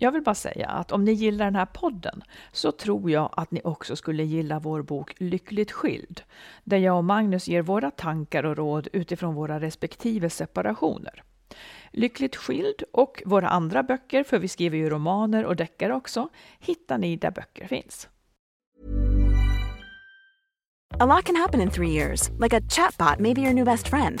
Jag vill bara säga att om ni gillar den här podden så tror jag att ni också skulle gilla vår bok Lyckligt skild, där jag och Magnus ger våra tankar och råd utifrån våra respektive separationer. Lyckligt skild och våra andra böcker, för vi skriver ju romaner och deckare också, hittar ni där böcker finns. A lot can happen in three years, like a chatbot may be your new best friend.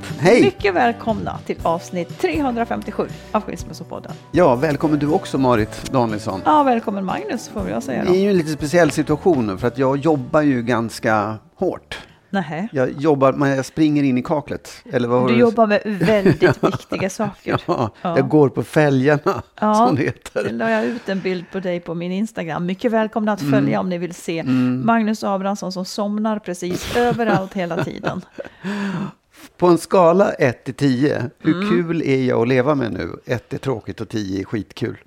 Hej! Mycket välkomna till avsnitt 357 av Skilsmässopodden. Ja, välkommen du också Marit Danielsson. Ja, välkommen Magnus får jag säga Det då. är ju en lite speciell situation nu för att jag jobbar ju ganska hårt. Nähä. Jag jobbar, men jag springer in i kaklet. Eller vad Du det? jobbar med väldigt viktiga saker. Ja, Ja. jag går på fälgarna, Ja. som det Det heter. la jag ut en bild på dig på min Instagram. Mycket välkomna att Mm. följa om ni vill se Magnus Abrahamsson som somnar precis överallt hela tiden. På en skala 1 till 10, hur Mm. kul är jag att leva med nu? 1 är tråkigt och 10 är skitkul.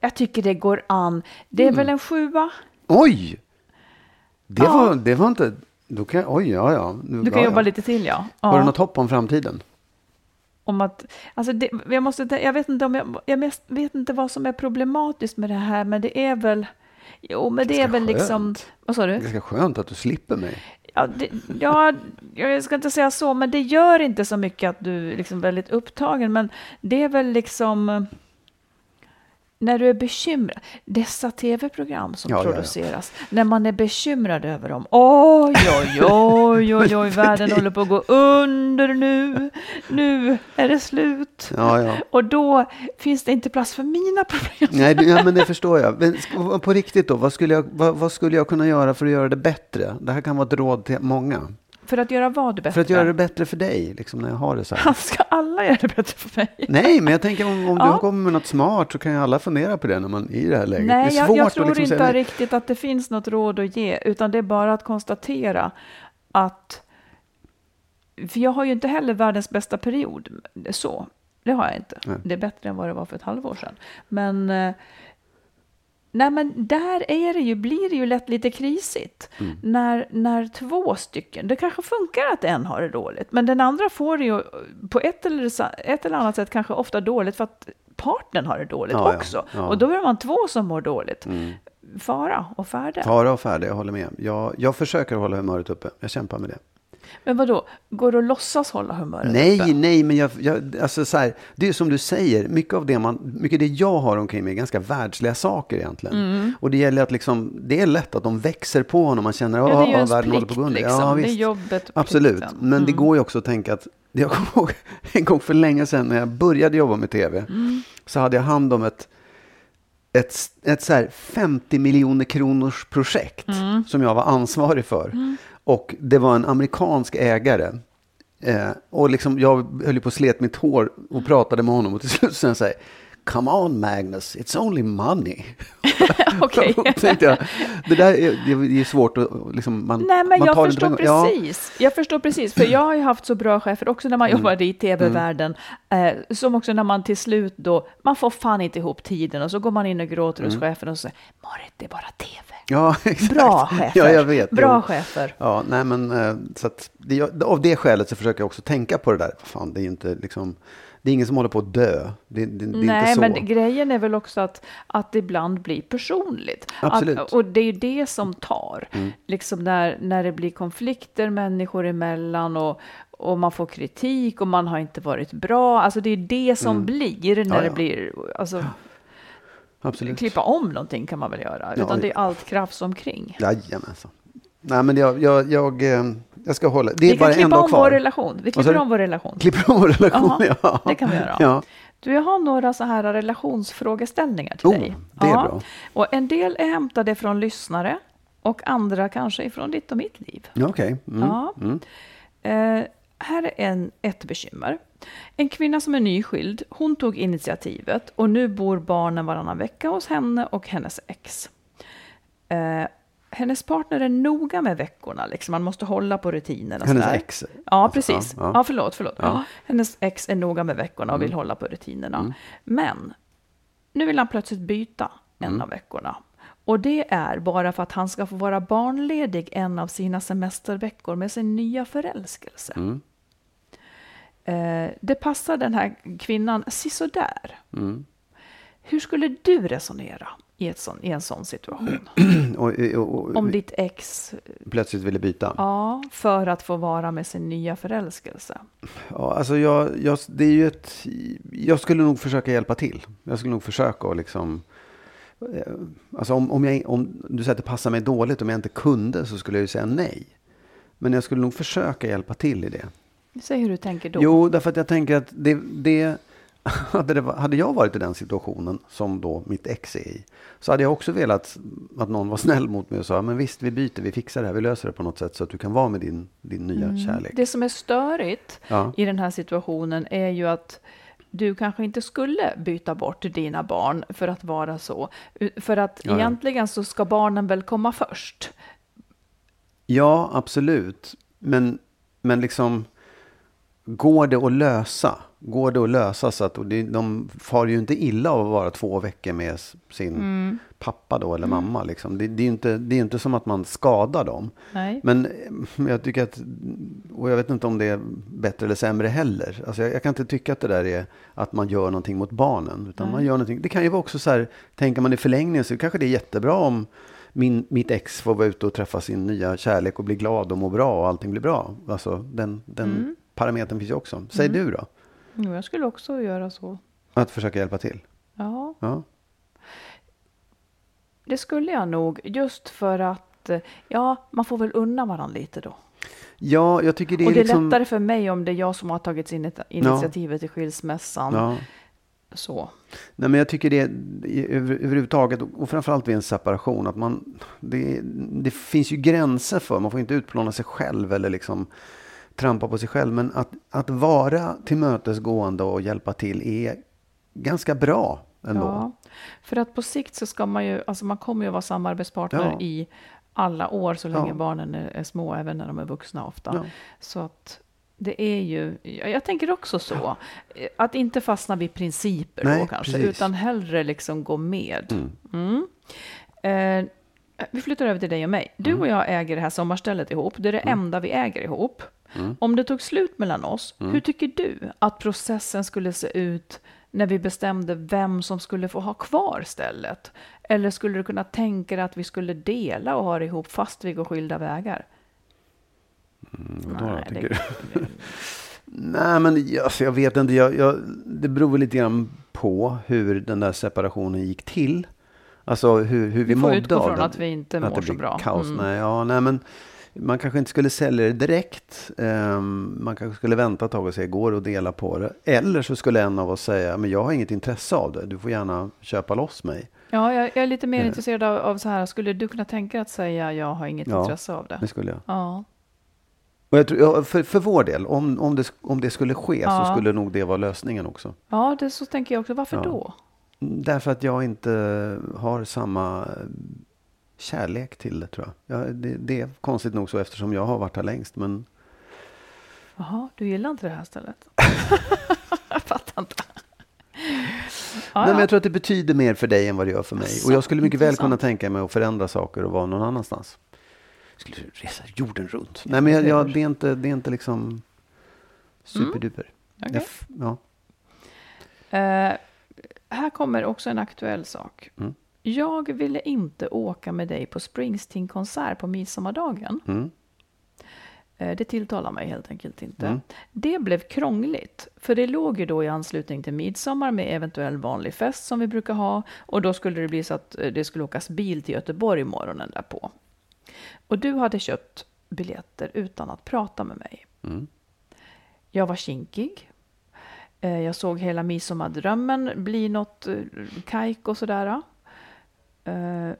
Jag tycker det går an. Det är Mm. väl en sjua? Oj! Det, Ja. var, det var inte... Då kan, jag- oj, ja, ja. Nu, Du kan ja, jobba ja. lite till ja. Har du ja. något hopp om framtiden? Om att, alltså det, jag, måste, jag, vet inte om jag, jag vet inte vad som är problematiskt med det här, men det är väl... Jo, men det är väl liksom... skönt. Vad sa Det du? är ganska skönt att du slipper mig. Ja, det, ja, jag ska inte säga så, men det gör inte så mycket att du är liksom väldigt upptagen. Men det är väl liksom eh, när du är bekymrad. Dessa tv-program som Ja, ja, ja. produceras, när man är bekymrad över dem. Oj, oj, oj, oj, oj, världen håller på att gå under nu. Nu är det slut. Ja, ja. Och då finns det inte plats för mina problem. Nej, ja, men det förstår jag. Men på riktigt då, vad skulle, jag, vad, vad skulle jag kunna göra för att göra det bättre? Det här kan vara ett råd till många. För att göra vad bättre? För att göra det bättre för dig, liksom när jag har det så här. Ska alla göra det bättre för mig? Nej, men jag tänker om, om Ja. du kommer med något smart så kan ju alla fundera på det när man är i det här läget. Nej, jag, jag tror liksom inte riktigt att det finns något råd att ge, utan det är bara att konstatera att... För jag har ju inte heller världens bästa period, så. Det har jag inte. Nej. Det är bättre än vad det var för ett halvår sedan. Men... Nej, men där är det ju, blir det ju lätt lite krisigt. Mm. När, när två stycken, det kanske funkar att en har det dåligt, men den andra får det ju på ett eller, ett eller annat sätt kanske ofta dåligt för att partnern har det dåligt Ja, ja, också. ja. Och då är man två som mår dåligt. Mm. Fara och färde. Fara och färdig, jag håller med. Jag, jag försöker hålla humöret uppe. Jag kämpar med det. Men vad då? går det att låtsas hålla humöret Nej, uppe? nej, men jag, jag, alltså så här, det är som du säger, mycket av det, man, mycket det jag har omkring mig är ganska världsliga saker egentligen. Mm. Och det gäller att liksom, det är lätt att de växer på honom, man känner att Ja, det är ens världen håller plikt på att gå under. liksom. Ja, det är visst. jobbet. Absolut, men det Mm. går ju också att tänka att, jag kommer ihåg en gång för länge sedan när jag började jobba med tv, Mm. så hade jag hand om ett, ett, ett så här 50 miljoner kronors projekt Mm. som jag var ansvarig för. Och det var en amerikansk ägare. Eh, och liksom, jag höll ju på att slet mitt hår och pratade med honom och till slut så sa Come on Magnus, it's only money. Okej. Jag, det där är, det är svårt att liksom, man, Nej, men man jag förstår inte- ja. precis. Jag förstår precis, för jag har ju haft så bra chefer också när man Mm. jobbade i tv-världen. Eh, som också när man till slut då, man får fan inte ihop tiden och så går man in och gråter Mm. hos chefen och säger Marit, det är bara tv. Ja, exakt. Bra chefer. Ja, jag vet. Bra Jo. chefer. Ja, nej men eh, så att det, av det skälet så försöker jag också tänka på det där. Fan, det är ju inte liksom, det är ingen som håller på att dö. Det, det, det är Nej, inte så. men grejen är väl också att, att det ibland blir personligt. Absolut. Mm. Att, och det är ju det som tar. Liksom när, när det blir konflikter människor emellan och, och man får kritik och man har inte varit bra. Alltså det är det som blir när Mm. Ja, det ja. blir... Alltså, Absolut. klippa om någonting kan man väl göra. Ja, Utan det ja. är allt krafs omkring. Jajamensan. Nej, men jag, jag, jag, eh, jag ska hålla. Det är Vi kan bara en dag om kvar. vår relation. Vi klipper om vår relation. Klipper om vår relation, Ja, ja. det kan vi göra. Ja. Du, jag har några så här relationsfrågeställningar till Oh, dig. det är bra. Och en del är hämtade från lyssnare och andra kanske ifrån ditt och mitt liv. Okej. Mm. Ja. Eh, här är en, ett bekymmer. En kvinna som är nyskild, hon tog initiativet och nu bor barnen varannan vecka hos henne och hennes ex. Eh, hennes partner är noga med veckorna, liksom. man måste hålla på rutinerna. Hennes sådär. ex? Ja, precis. Ja, Ja, ja. förlåt, förlåt. Ja. Mm. Hennes ex är noga med veckorna och vill hålla på rutinerna. Men nu vill han plötsligt byta en Mm. av veckorna. Och det är bara för att han ska få vara barnledig en av sina semesterveckor med sin nya förälskelse. Mm. Eh, det passar den här kvinnan sisådär. Mm. Hur skulle du resonera i, ett sån, i en sån situation? Och, och, och, Om ditt ex, plötsligt ville byta? ja, för att få vara med sin nya förälskelse. Ja, alltså jag, jag, det är ju ett, jag skulle nog försöka hjälpa till. Jag skulle nog försöka att liksom... eh, Alltså om, om, jag, om du säger att det passar mig dåligt, om jag inte kunde så skulle jag ju säga nej. Men jag skulle nog försöka hjälpa till i det. Säg hur du tänker då. Jo, därför att jag tänker att det, det, hade, det, hade jag varit i den situationen som då mitt ex är i, så hade jag också velat att någon var snäll mot mig och sa, men visst, vi byter, vi fixar det här, vi löser det på något sätt så att du kan vara med din, din nya kärlek. Det som är störigt Ja. i den här situationen är ju att du kanske inte skulle byta bort dina barn för att vara så. För att Ja, ja. egentligen så ska barnen väl komma först. Ja, absolut. Men, men liksom, går det att lösa? Går det att lösa så att och det, de far ju inte illa av att vara två veckor med sin Mm. pappa då, eller mamma. Liksom. Det, det är inte, det är inte som att man skadar dem. Nej. Men eh, jag tycker att, och jag vet inte om det är bättre eller sämre heller. Alltså jag, jag kan inte tycka att det där är att man gör någonting mot barnen. Utan Nej. man gör någonting. Det kan ju vara också så här, tänker man i förlängningen så kanske det är jättebra om min, mitt ex får vara ute och träffa sin nya kärlek och bli glad och må bra och allting blir bra. Alltså den, den Mm. Parametern finns ju också. Säg du då? Jo, jag skulle också göra så. Att försöka hjälpa till. Ja, Ja. det skulle jag nog. Just för att, ja, man får väl unna varandra lite då. Ja, jag tycker det är, och det är liksom... lättare för mig om det är jag som har tagit in initiativet till skilsmässan. Ja. Så. Nej, men jag tycker det över, överhuvudtaget och framförallt vid en separation att man det, det finns ju gränser för man får inte utplåna sig själv eller liksom trampa på sig själv. Men att, att vara tillmötesgående och hjälpa till är ganska bra ändå. Ja, för att på sikt så ska man ju, alltså man kommer ju vara samarbetspartner Ja. i alla år så länge Ja. barnen är, är små, även när de är vuxna ofta. Ja. Så att det är ju, jag tänker också så, att inte fastna vid principer Nej, då kanske, precis. utan hellre liksom gå med. Mm. Mm. Eh, vi flyttar över till dig och mig. Du Mm. och jag äger det här sommarstället ihop. Det är det enda vi äger ihop. Mm. Om det tog slut mellan oss, hur tycker du att processen skulle se ut när vi bestämde vem som skulle få ha kvar stället? Eller skulle du kunna tänka dig att vi skulle dela och ha det ihop fast vi går skilda vägar? Mm, vadå då, Nej, tycker det-? Nej, men alltså, jag vet inte. Jag, jag, det beror väl lite grann på hur den där separationen gick till. Alltså hur, hur vi, Vi får mådde utgå av från den. att vi inte att mår det så bra. kaos. Mm. Nej, ja, nej, men man kanske inte skulle sälja det direkt. Ehm, man kanske skulle vänta ett tag och se, går det att dela på det? Eller så skulle en av oss säga, men jag har inget intresse av det. Du får gärna köpa loss mig. Ja, jag, är lite mer Eh. intresserad av, av så här, skulle du kunna tänka dig att säga jag har inget Ja. intresse av det? Det skulle jag. Ja. Och jag tror, för, för vår del, om, om, det, om det skulle ske Ja. så skulle nog det vara lösningen också. ja, det så tänker jag också. Varför Ja. då? Därför att jag inte har samma kärlek till det tror jag. Ja, det, det är konstigt nog så eftersom jag har varit här längst. Men Jaha, du gillar inte det här stället? jag fattar inte. Ja, Nej, men ja. jag tror att det betyder mer för dig än vad det gör för mig. Och jag skulle mycket väl kunna tänka mig att förändra saker och vara någon annanstans. Jag skulle resa jorden runt. Nej, men jag, jag, det, är inte, det är inte liksom superduper. Jag f- ja. Eh, här kommer också en aktuell sak. Mm. Jag ville inte åka med dig på Springsteen-konsert på midsommardagen. Mm. Eh, det tilltalar mig helt enkelt inte. Mm. Det blev krångligt, för det låg ju då i anslutning till midsommar med eventuell vanlig fest som vi brukar ha. Och då skulle det bli så att eh, det skulle åkas bil till Göteborg morgonen därpå. Och du hade köpt biljetter utan att prata med mig. Mm. Jag var kinkig. Eh, Jag såg hela midsommardrömmen bli något kajk och sådär. Eh,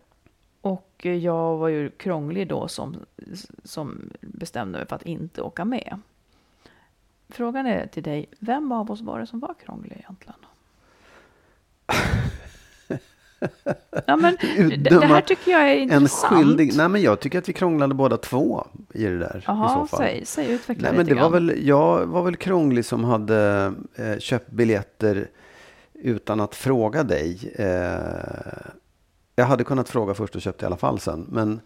Och jag var ju krånglig då som, som bestämde mig för att inte åka med. Frågan är till dig, vem av oss var det som var krånglig egentligen? Ja, men det, här tycker jag är En intressant. skyldig. Nej, men jag tycker att vi krånglade båda två i det där. i så fall. säg, säg utveckla Nej, men det var grann. väl, jag var väl krånglig som hade eh, köpt biljetter utan att fråga dig. Eh, jag hade kunnat fråga först och köpt i alla fall sen. Men,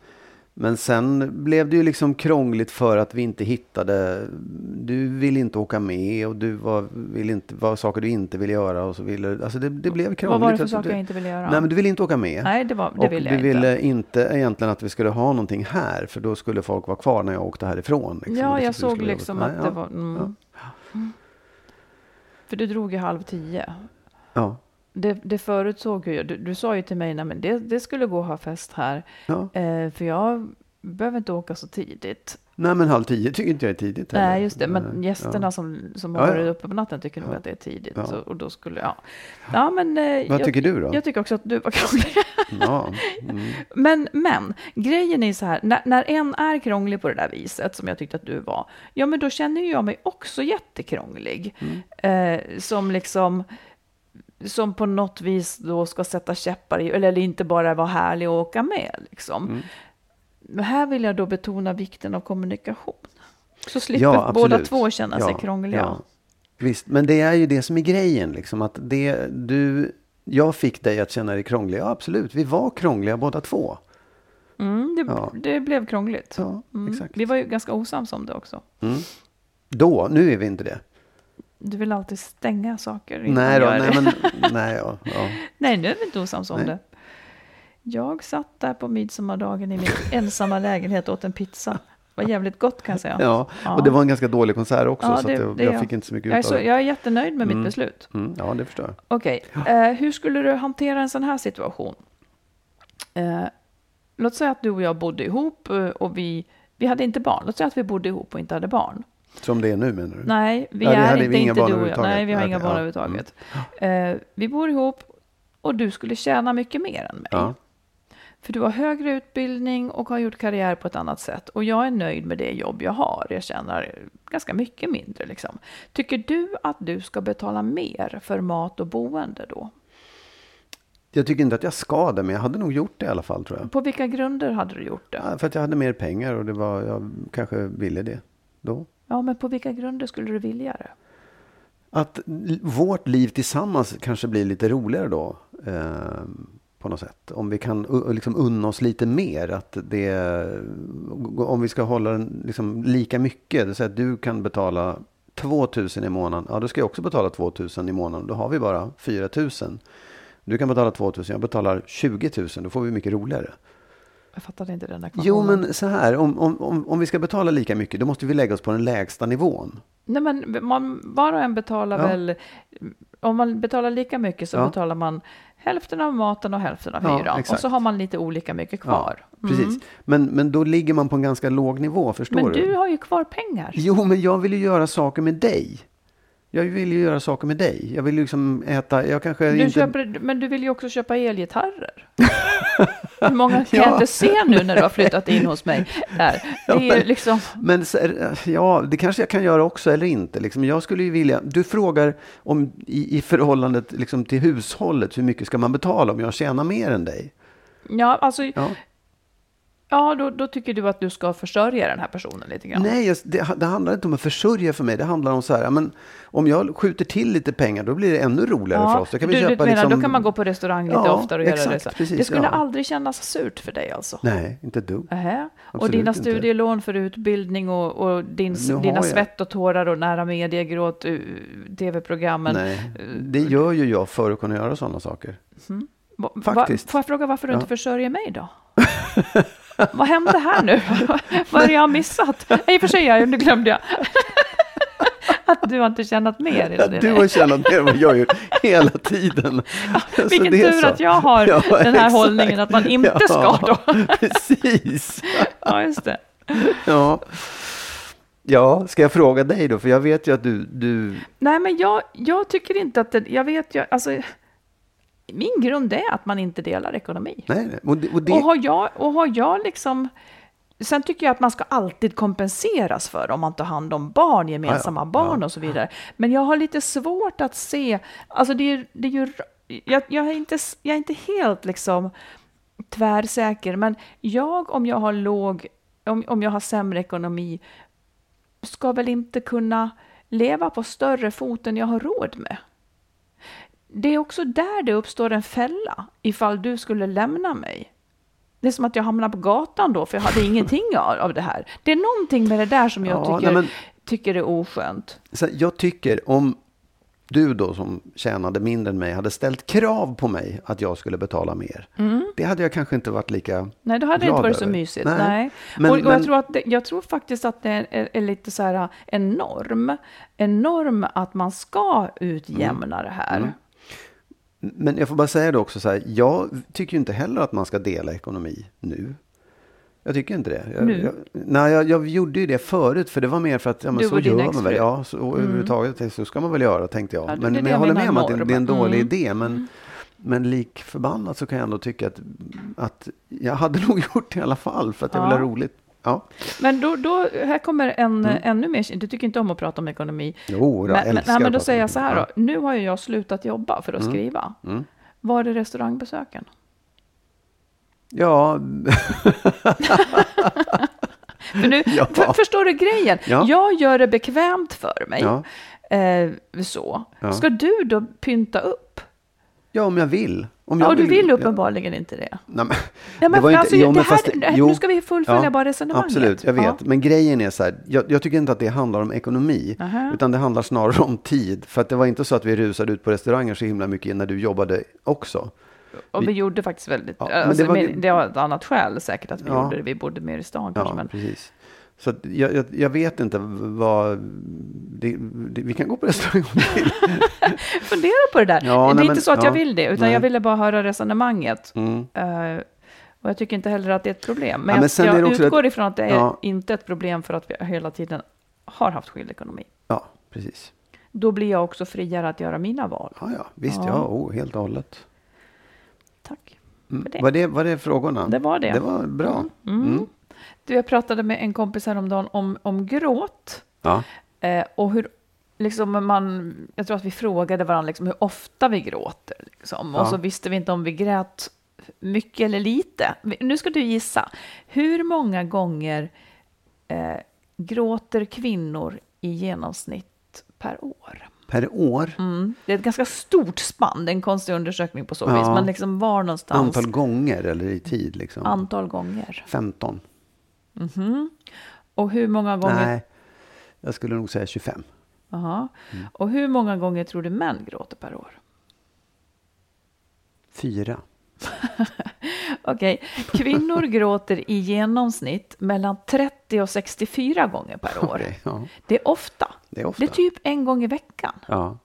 men sen blev det ju liksom krångligt för att vi inte hittade. Du ville inte åka med och du var, vill inte, var saker du inte ville göra. Och så ville, alltså det, det blev krångligt. Vad var det för Alltså saker jag inte ville göra? Nej, men du ville inte åka med. Nej, det, var, det ville du jag inte. ville inte egentligen att vi skulle ha någonting här. För då skulle folk vara kvar när jag åkte härifrån. Liksom. Ja, jag du såg liksom att det ja. var... Mm. Mm. För du drog ju halv tio. Ja. Det, det förutsåg ju jag. Du, du sa ju till mig, nej men det, det skulle gå att ha fest här. Ja. Eh, för jag behöver inte åka så tidigt. Nej, men halv tio tycker inte jag är tidigt. heller. Nej, just det. Men gästerna ja. som, som Ja, har ja. varit uppe på natten tycker nog Ja. att det är tidigt. Ja. Så, och då skulle jag... Ja, men... Eh, Vad jag, tycker du då? Jag tycker också att du var krånglig. Ja. Mm. Men, men grejen är så här, när, när en är krånglig på det där viset, som jag tyckte att du var, ja men då känner ju jag mig också jättekrånglig. Mm. Eh, som liksom, som på något vis då ska sätta käppar i, eller, eller inte bara vara härlig och åka med liksom. Mm. Men här vill jag då betona vikten av kommunikation. Så slipper Ja, båda två känna sig Ja, krångliga. ja. Visst, men det är ju det som är grejen. Liksom, att det, du, jag fick dig att känna dig krånglig. Ja, absolut. Vi var krångliga båda två. Mm, det, Ja. det blev krångligt. Ja, Mm. Vi var ju ganska osams om det också. Mm. Då, nu är vi inte det. Du vill alltid stänga saker. Nej då, nej men, nej ja. ja. Nej, nu är vi inte osams om Nej. det. Jag satt där på midsommardagen i min ensamma lägenhet och åt en pizza. Det var jävligt gott kan jag säga. ja. Ja. Och det var en ganska dålig konsert också. Ja, så det- att jag, det jag fick inte så mycket Jag ut av det. jag är jättenöjd med Mm. mitt beslut. Mm, ja, det förstår jag. Okej, eh, hur skulle du hantera en sån här situation? Eh, låt säga att du och jag bodde ihop eh, och vi, vi hade inte barn. Låt säga att vi bodde ihop och inte hade barn. Som det är nu menar du? Nej, vi Ja, är inte, vi inte du och jag. Nej, vi har Nej, inga barn ja. överhuvudtaget. Eh, vi bor ihop och du skulle tjäna mycket mer än mig. Ja. För du har högre utbildning och har gjort karriär på ett annat sätt. Och jag är nöjd med det jobb jag har. Jag tjänar ganska mycket mindre. Liksom. Tycker du att du ska betala mer för mat och boende då? Jag tycker inte att jag ska det, men jag hade nog gjort det i alla fall tror jag. På vilka grunder hade du gjort det? Ja, för att jag hade mer pengar och det var, jag kanske ville det då. Ja, men på vilka grunder skulle du vilja det? Att vårt liv tillsammans kanske blir lite roligare då. Eh, på något sätt. Om vi kan liksom unna oss lite mer. Att det, om vi ska hålla den liksom lika mycket. Det säga att du kan betala 2000 i månaden. Ja, då ska jag också betala 2000 i månaden. Då har vi bara 4000. Du kan betala 2000, jag betalar 20 000. Då får vi mycket roligare. Jag fattade inte den där Jo, men så här. Om, om, om, vi ska betala lika mycket, då måste vi lägga oss på den lägsta nivån. Nej, men man, var och en betalar Ja. väl... Om man betalar lika mycket så Ja. betalar man hälften av maten och hälften av Ja, hyran. och exakt. så har man lite olika mycket kvar. Precis. Mm. Men, men då ligger man på en ganska låg nivå, förstår Men du? du har ju kvar pengar. Jo, men jag vill ju göra saker med dig. Jag vill ju göra saker med dig. Jag vill liksom äta, jag kanske Du inte... köper, men du vill ju också köpa elgitarrer. Hur många kan Ja. jag inte se nu när du har flyttat in hos mig? Där. Det är men- liksom, Men ja, det kanske jag kan göra också eller inte. Liksom, jag skulle ju vilja... Du frågar om i, i förhållandet liksom, till hushållet, hur mycket ska man betala om jag tjänar mer än dig? ja, alltså, Ja. Ja då, då tycker du att du ska försörja den här personen lite grann. Nej, det, det handlar inte om att försörja för mig. Det handlar om så här, ja, men om jag skjuter till lite pengar, då blir det ännu roligare för oss. Då kan vi du, köpa du menar, liksom... då kan man gå på restaurang lite Ja, oftare och göra exakt, det så. precis, det skulle ja. aldrig kännas surt för dig alltså? Nej, inte ett dugg. Nähä. Och dina inte. studielån för utbildning och, och din, dina jag- svett och tårar och nära mediegråt, uh, tv-programmen. Nej, det gör ju jag för att kunna göra sådana saker. Va- va- Faktiskt. Får jag fråga varför du Ja. inte försörjer mig då? Vad hände här nu? Vad är det jag har missat? I och för sig, ja, nu glömde jag. Att du har inte tjänat mer i det. Du har tjänat mer än vad jag gör hela tiden. Så Vilken tur att jag har Ja, den här exakt. hållningen att man inte ska då. Precis. Ja, just det. Ja. ja, ska jag fråga dig då? För jag vet ju att du... du Nej, men jag, jag tycker inte att det, jag vet ju, alltså, min grund är att man inte delar ekonomi. nej. Och det, och det, Och har jag, och har jag liksom, sen tycker jag att man ska alltid kompenseras för om man tar hand om barn, gemensamma Ja, ja. barn och så vidare. Men jag har lite svårt att se, alltså det är, det är ju, jag, jag, är inte, jag är inte helt liksom tvärsäker, men jag om jag har låg, om, om jag har sämre ekonomi, ska väl inte kunna leva på större fot än jag har råd med. Det är också där det uppstår en fälla ifall du skulle lämna mig. Det är som att jag hamnar på gatan då, för jag hade ingenting av, av det här. Det är någonting med det där som jag Ja, tycker, nej, men- tycker är oskönt. Så jag tycker om du då som tjänade mindre än mig hade ställt krav på mig att jag skulle betala mer. Det hade jag kanske inte varit lika Nej, det hade glad inte varit så över. mysigt. Nej. Nej. Men- och, och men- jag, tror att det, jag tror faktiskt att det är, är lite så här en norm. En norm att man ska utjämna det här. Mm. Men jag får bara säga det också så här, jag tycker ju inte heller att man ska dela ekonomi nu. Jag tycker inte det. Jag? Jag, nej, jag, jag gjorde ju det förut, för det var mer för att ja, men Du så gör man väl. Ja, så, och överhuvudtaget så ska man väl göra, tänkte jag. Ja, men men jag jag håller med om att det, det är en dålig Mm. idé. Men, men lik förbannat så kan jag ändå tycka att, att jag hade nog gjort det i alla fall, för att jag Ja. vill ha roligt. Ja. Men då, då, här kommer en ännu mer, du tycker inte om att prata om ekonomi. Jo, Mm. då, men, men, nej, men då säger jag så här då, nu har ju jag slutat jobba för att skriva. Mm. Var är restaurangbesöken? Ja, För nu, Ja. för, förstår du grejen? Ja. Jag gör det bekvämt för mig. ja, Eh, så. Ja. Ska du då pynta upp? ja, om jag vill. Om Ja, du vill uppenbarligen inte det. Nej, men, Nej, men det var inte, alltså, jo, det men här, fast, det här, jo, nu ska vi fullfölja ja, bara resonemanget. Absolut, jag vet. Ja. Men grejen är så här, jag, jag tycker inte att det handlar om ekonomi, Aha. utan det handlar snarare om tid. För att det var inte så att vi rusade ut på restauranger så himla mycket när du jobbade också. Och vi gjorde faktiskt väldigt, Ja, men alltså, det var- men det var ett annat skäl säkert att vi gjorde det. Vi bodde mer i stan kanske. Men, precis. Så jag, jag, jag vet inte vad... Det, det, vi kan gå på restaurang om du vill. fundera på det där. Ja, det är nej, inte men- så att jag ja, vill det, utan nej. jag ville bara höra resonemanget. Mm. Eh, och jag tycker inte heller att det är ett problem. Men, Ja, men jag, är jag utgår ett- ifrån att det är inte ett problem för att vi hela tiden har haft skild ekonomi. Ja, precis. Då blir jag också friare att göra mina val. Ja, ja, visst, ja, Ja. oh, helt och hållet. Tack. Mm. För det. Var, det, var det frågorna? Det var det. Det var bra. Mm. Du, jag pratade med en kompis häromdagen om, om gråt. Ja. Eh, och hur liksom man, jag tror att vi frågade varandra liksom hur ofta vi gråter. Liksom. Och Ja. så visste vi inte om vi grät mycket eller lite. Nu ska du gissa. Hur många gånger eh, gråter kvinnor i genomsnitt per år? Per år? Mm. Det är ett ganska stort spann, det är en konstig undersökning på så Ja. vis. Men liksom var någonstans Antal gånger eller i tid? Liksom. antal gånger. 15? Mhm. Och hur många gånger Nej, jag skulle nog säga 25. Jaha. Mm. Och hur många gånger tror du män gråter per år? Fyra. Okej, kvinnor gråter i genomsnitt mellan 30 och 64 gånger per år. Okej, ja, Det är ofta. det är ofta. Det är typ en gång i veckan. Ja.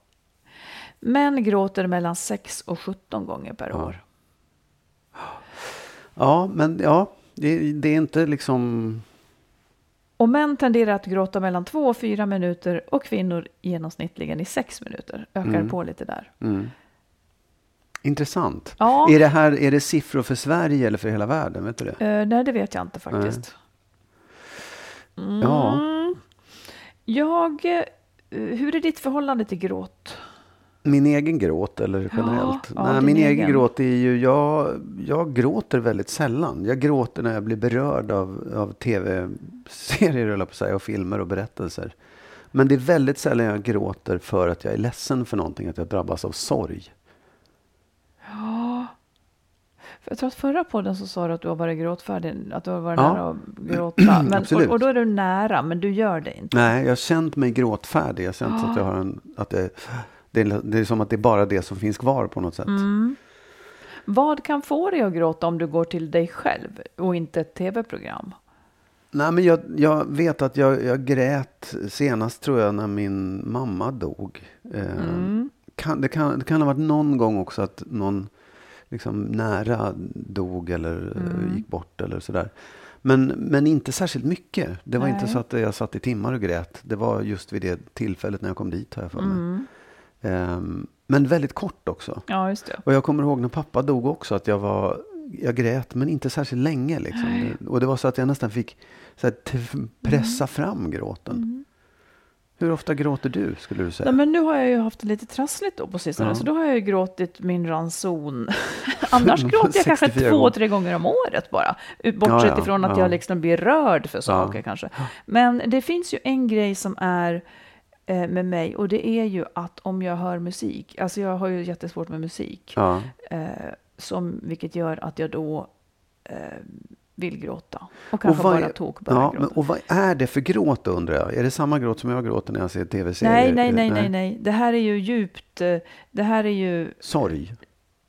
Män gråter mellan 6 och 17 gånger per Ja. år. ja, men ja, det, det är inte liksom... Och män tenderar att gråta mellan 2 och 4 minuter och kvinnor genomsnittligen i 6 minuter. Ökar Mm. på lite där. Mm. Intressant. Ja, Är, det här, är det siffror för Sverige eller för hela världen? Vet du det? eh, nej det vet jag inte faktiskt. Mm. Ja. Jag, eh, hur är ditt förhållande till gråt? Min egen gråt eller generellt? ja, Nej, din min egen. egen. gråt är ju, jag, jag gråter väldigt sällan. Jag gråter när jag blir berörd av, av tv-serier, eller på säga, och filmer och berättelser. Men det är väldigt sällan jag gråter för att jag är ledsen för någonting, att jag drabbas av sorg. Ja. Jag tror att förra podden så sa du att du har varit gråtfärdig, att du har varit Ja. nära att gråta. Men, och, och då är du nära, men du gör det inte. Nej, jag har känt mig gråtfärdig. Jag har känt Ah. att jag har en... Att det, det, är, det är som att det är bara det som finns kvar på något sätt. Mm. Vad kan få dig att gråta om du går till dig själv och inte ett tv-program? Nej, men jag, jag vet att jag, jag grät senast tror jag när min mamma dog. Eh, Mm. kan, det, kan, det kan ha varit någon gång också att någon liksom nära dog eller eh, Mm. gick bort eller sådär. Men, men inte särskilt mycket. Det var inte Nej. så att jag satt i timmar och grät. Det var just vid det tillfället när jag kom dit har jag för mig. Mm. Ehm, men väldigt kort också. Ja, just det. Och jag kommer ihåg när pappa dog också att jag var jag grät men inte särskilt länge. Liksom. Och det var så att jag nästan fick så här, pressa fram gråten. Mm. Hur ofta gråter du, skulle du säga? Nej, men nu har jag ju haft det lite trassligt då på sistone, Ja. så då har jag ju gråtit min ranson. Annars gråter jag kanske 64 två, gånger. tre gånger om året bara. Bortsett Ja, ja, ifrån att ja. jag liksom blir rörd för saker kanske. Men det finns ju en grej som är med mig och det är ju att om jag hör musik, alltså jag har ju jättesvårt med musik, Ja. eh, som, vilket gör att jag då eh, vill gråta. Och Och kanske vad bara är- tok börjar Ja, gråta. och vad är det för gråt undrar jag? Är det samma gråt som jag gråter när jag ser tv-serier? nej, nej, nej, nej, nej. Det här är ju djupt, eh, det här är ju Sorg?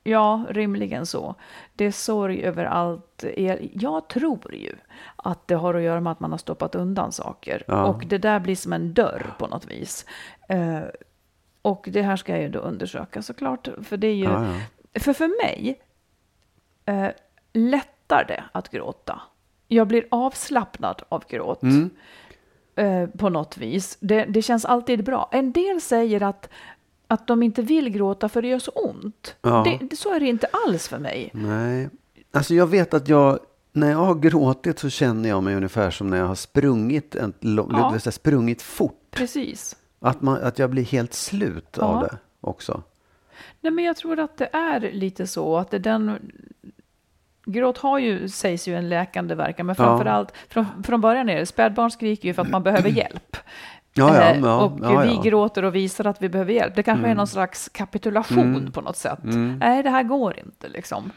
Ja, rimligen så. Det är sorg över allt. Jag tror ju att det har att göra med att man har stoppat undan saker. Ja. Och det där blir som en dörr på något vis. Eh, och det här ska jag ju då undersöka såklart. För det är ju, Ja, ja. för för mig eh, lättar det att gråta. Jag blir avslappnad av gråt. Mm. Eh, på något vis. Det, det känns alltid bra. En del säger att, att de inte vill gråta för det gör så ont. Ja. Det, det, så är det inte alls för mig. Nej. Alltså jag vet att jag, när jag har gråtit så känner jag mig ungefär som när jag har sprungit, en, Ja. säga sprungit fort. Precis. Att, man, att jag blir helt slut av Ja. det också. Nej, men jag tror att det är lite så att det den Gråt har ju, sägs ju, en läkande verkan, men Ja. framförallt från, från början är det spädbarn skriker ju för att man behöver hjälp. Ja, ja, Eh, ja, och vi. Mm. gråter och visar att vi behöver hjälp. Det kanske är någon slags kapitulation på något sätt. Nej, det här går inte liksom.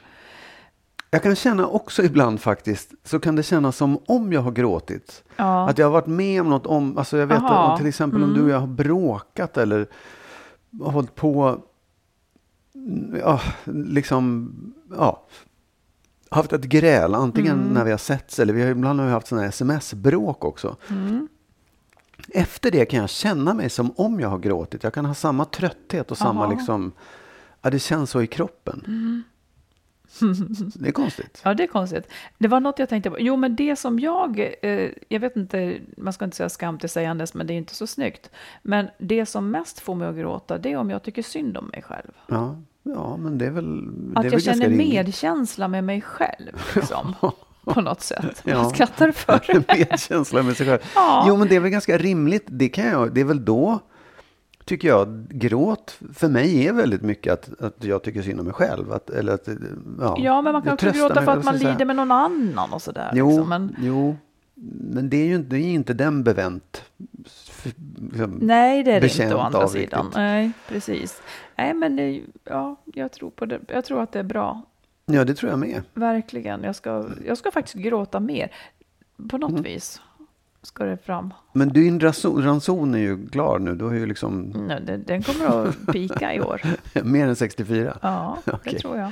Jag kan känna också ibland faktiskt, så kan det kännas som om jag har gråtit. Att jag har varit med om något om, alltså jag vet Aha. Mm. om, till exempel om du och jag har bråkat eller har hållit på, ja, liksom, ja, haft ett gräl, antingen Mm. när vi har setts eller vi har, ibland har vi haft sådana sms-bråk också. Efter det kan jag känna mig som om jag har gråtit. Jag kan ha samma trötthet och samma Aha. liksom, ja det känns så i kroppen. Mm. Det är konstigt. Ja, det är konstigt. Det var något jag tänkte på. Jo, men det som jag, eh, jag vet inte, man ska inte säga skam till sägandes, men det är inte så snyggt. Men det som mest får mig att gråta, det är om jag tycker synd om mig själv. Ja, ja men det är väl, det är Att väl jag känner medkänsla med mig själv, liksom. på något sätt. Ja. Vad skrattar för? Medkänsla med sig själv. Ja. Jo, men det är väl ganska rimligt. Det, kan jag, det är väl då, tycker jag, gråt för mig är väldigt mycket att, att jag tycker synd om mig själv. Att, eller att, ja, Ja, men man kan också gråta mig, för att man lider med någon annan och sådär. Jo, Liksom. Men, jo, men det är ju inte, det är inte den bevänt. Liksom, nej, det är det inte å andra sidan. riktigt. Nej, precis. Nej, men det, ja, jag tror på det. Jag tror att det är bra. Ja, det tror jag med. Verkligen. Jag ska, jag ska faktiskt gråta mer. På något Mm. vis ska det fram. Men din ranson, ranson är ju klar nu. Du har ju liksom Nej, den, den kommer att pika i år. mer än 64. Ja, Okej. det tror jag.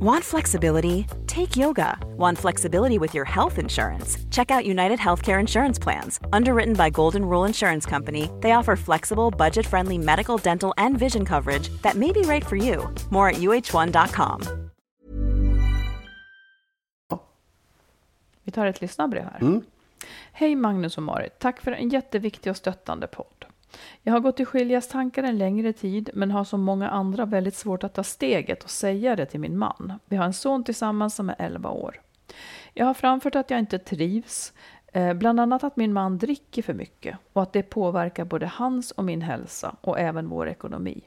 Want flexibility? Take yoga. Want flexibility with your health insurance? Check out United Healthcare Insurance Plans. Underwritten by Golden Rule Insurance Company, they offer flexible, budget friendly medical, dental, and vision coverage that may be right for you. More at uh1.com. Vi tar ett lyssnarbrev här. Mm. Hej Magnus och Marit. Tack för en jätteviktig och stöttande podd. Jag har gått i skiljastankar en längre tid men har som många andra väldigt svårt att ta steget och säga det till min man. Vi har en son tillsammans som är 11 år. Jag har framfört att jag inte trivs, eh, bland annat att min man dricker för mycket och att det påverkar både hans och min hälsa och även vår ekonomi.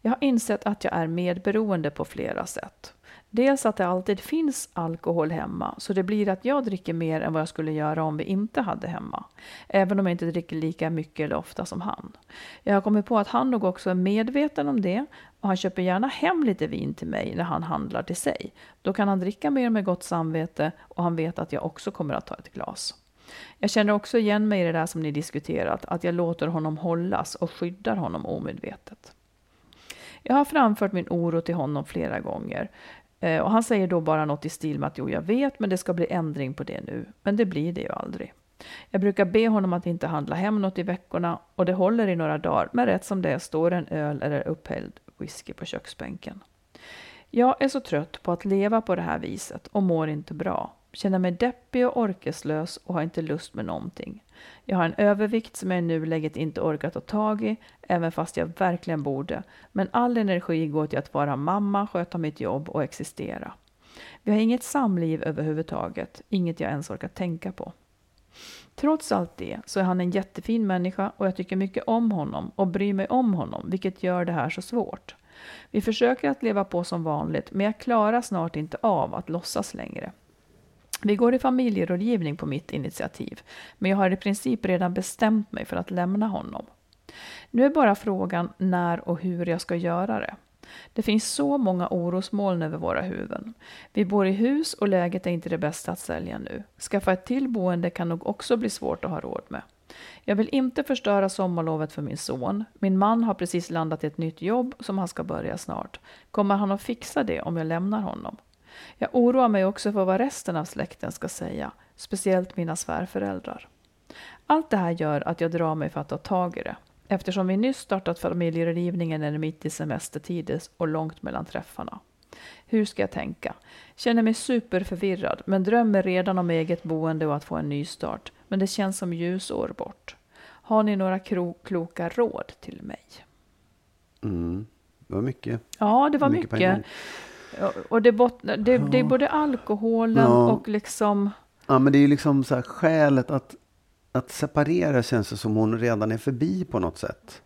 Jag har insett att jag är medberoende på flera sätt. Dels att det alltid finns alkohol hemma, så det blir att jag dricker mer än vad jag skulle göra om vi inte hade hemma. Även om jag inte dricker lika mycket eller ofta som han. Jag har kommit på att han nog också är medveten om det och han köper gärna hem lite vin till mig när han handlar till sig. Då kan han dricka mer med gott samvete och han vet att jag också kommer att ta ett glas. Jag känner också igen mig i det där som ni diskuterat, att jag låter honom hållas och skyddar honom omedvetet. Jag har framfört min oro till honom flera gånger. Eh, Och han säger då bara något i stil med att jo, jag vet, men det ska bli ändring på det nu. Men det blir det ju aldrig. Jag brukar be honom att inte handla hem något i veckorna och det håller i några dagar, men rätt som det är står en öl eller upphälld whisky på köksbänken. Jag är så trött på att leva på det här viset och mår inte bra. Känner mig deppig och orkeslös och har inte lust med någonting. Jag har en övervikt som jag i nuläget inte orkar ta tag i, även fast jag verkligen borde. Men all energi går till att vara mamma, sköta mitt jobb och existera. Vi har inget samliv överhuvudtaget, inget jag ens orkar tänka på. Trots allt det så är han en jättefin människa och jag tycker mycket om honom och bryr mig om honom, vilket gör det här så svårt. Vi försöker att leva på som vanligt, men jag klarar snart inte av att låtsas längre. Vi går i familjerådgivning på mitt initiativ, men jag har i princip redan bestämt mig för att lämna honom. Nu är bara frågan när och hur jag ska göra det. Det finns så många orosmoln över våra huvuden. Vi bor i hus och läget är inte det bästa att sälja nu. Skaffa ett till boende kan nog också bli svårt att ha råd med. Jag vill inte förstöra sommarlovet för min son. Min man har precis landat i ett nytt jobb som han ska börja snart. Kommer han att fixa det om jag lämnar honom? Jag oroar mig också för vad resten av släkten ska säga, speciellt mina svärföräldrar. Allt det här gör att jag drar mig för att ta tag i det. Eftersom vi nyss startat familjerådgivningen är det mitt i semestertider och långt mellan träffarna. Hur ska jag tänka? Känner mig superförvirrad, men drömmer redan om eget boende och att få en ny start. Men det känns som ljusår bort. Har ni några kloka råd till mig? Mm. Det var mycket. Ja, det var mycket. mycket. Och det, bottnar, det, det är både alkoholen ja. och liksom... Ja, men det är ju liksom så här skälet att, att separera känns det som hon redan är förbi på något sätt.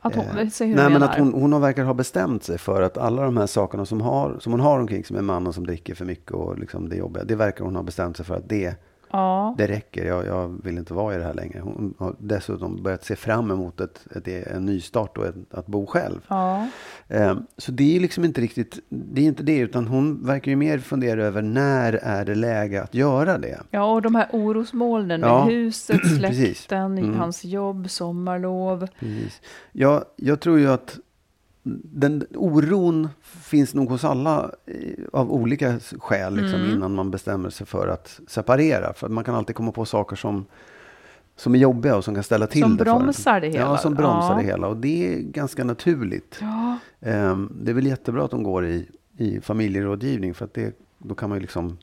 Att hon, eh, nej, men att hon, hon verkar ha bestämt sig för att alla de här sakerna som, har, som hon har omkring sig med mannen som dricker för mycket och liksom det jobbiga, det verkar hon ha bestämt sig för att det Ja. Det räcker, jag, jag, vill inte vara i det här längre. Hon har dessutom börjat se fram emot ett, ett, en nystart och ett, att bo själv. Ja. Eh, så det är liksom inte riktigt, det är inte det, utan hon verkar ju mer fundera över när är det läge att göra det. Ja, och de här orosmolnen med ja. huset, släkten, mm. hans jobb, sommarlov. Precis. Ja, jag tror ju att den oron finns nog hos alla av olika skäl liksom, mm. innan man bestämmer sig för att separera. För man kan alltid komma på saker som, som är jobbiga och som kan ställa till som det. Som bromsar det hela. Ja, som bromsar ja. det hela. Och det är ganska naturligt. Ja. Um, det är väl jättebra att de går i, i familjerådgivning. För att det, då kan man ju liksom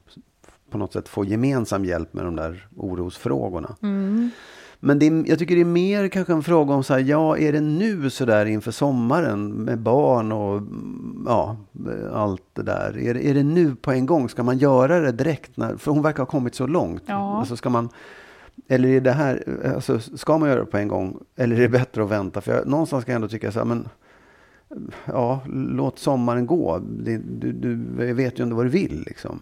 på något sätt få gemensam hjälp med de där orosfrågorna. Mm. Men det är, jag tycker det är mer kanske en fråga om så här, ja, är det nu så där inför sommaren med barn och ja, allt det där. Är, är det nu på en gång? Ska man göra det direkt? När, för hon verkar ha kommit så långt. Ja. Alltså ska man, eller är det här, alltså ska man göra det på en gång? Eller är det bättre att vänta? För jag, någonstans kan jag ändå tycka så här, men ja, låt sommaren gå. Det, du, du vet ju ändå vad du vill liksom.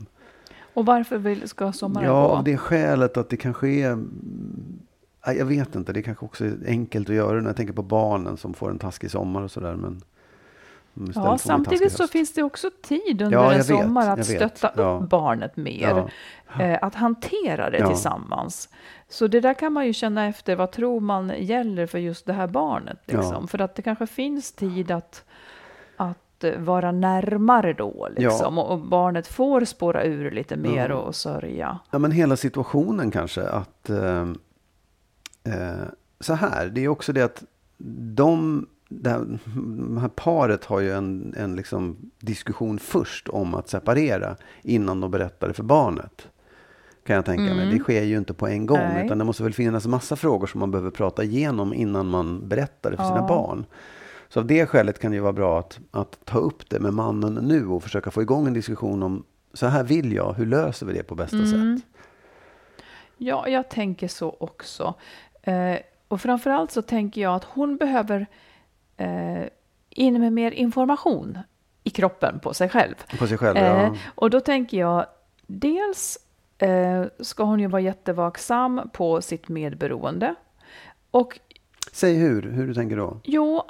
Och varför vill, ska sommaren ja, gå? Ja, av det skälet att det kanske är jag vet inte, det kanske också är enkelt att göra när jag tänker på barnen som får en taskig sommar och sådär. Men ja, samtidigt så finns det också tid under ja, en sommar att stötta ja. upp barnet mer. Ja. Eh, att hantera det tillsammans. Så det där kan man ju känna efter, vad tror man gäller för just det här barnet? Liksom. För att det kanske finns tid att, att vara närmare då, liksom. och, och, barnet får spåra ur lite mer och, och sörja. Ja, men hela situationen kanske, att eh, Eh, så här, det är också det att de, det här, det här paret har ju en, en liksom diskussion först om att separera innan de berättar det för barnet. Kan jag tänka mm. mig. Det sker ju inte på en gång. Nej. Utan det måste väl finnas massa frågor som man behöver prata igenom innan man berättar det för ja. sina barn. Så av det skälet kan det ju vara bra att, att ta upp det med mannen nu och försöka få igång en diskussion om så här vill jag, hur löser vi det på bästa mm. sätt? Ja, jag tänker så också. Eh, och framförallt så tänker jag att hon behöver eh, in med mer information i kroppen på sig själv. På sig själv, ja. Eh, och då tänker jag, dels eh, ska hon ju vara jättevaksam på sitt medberoende. Och, Säg hur, hur du tänker då? Jo,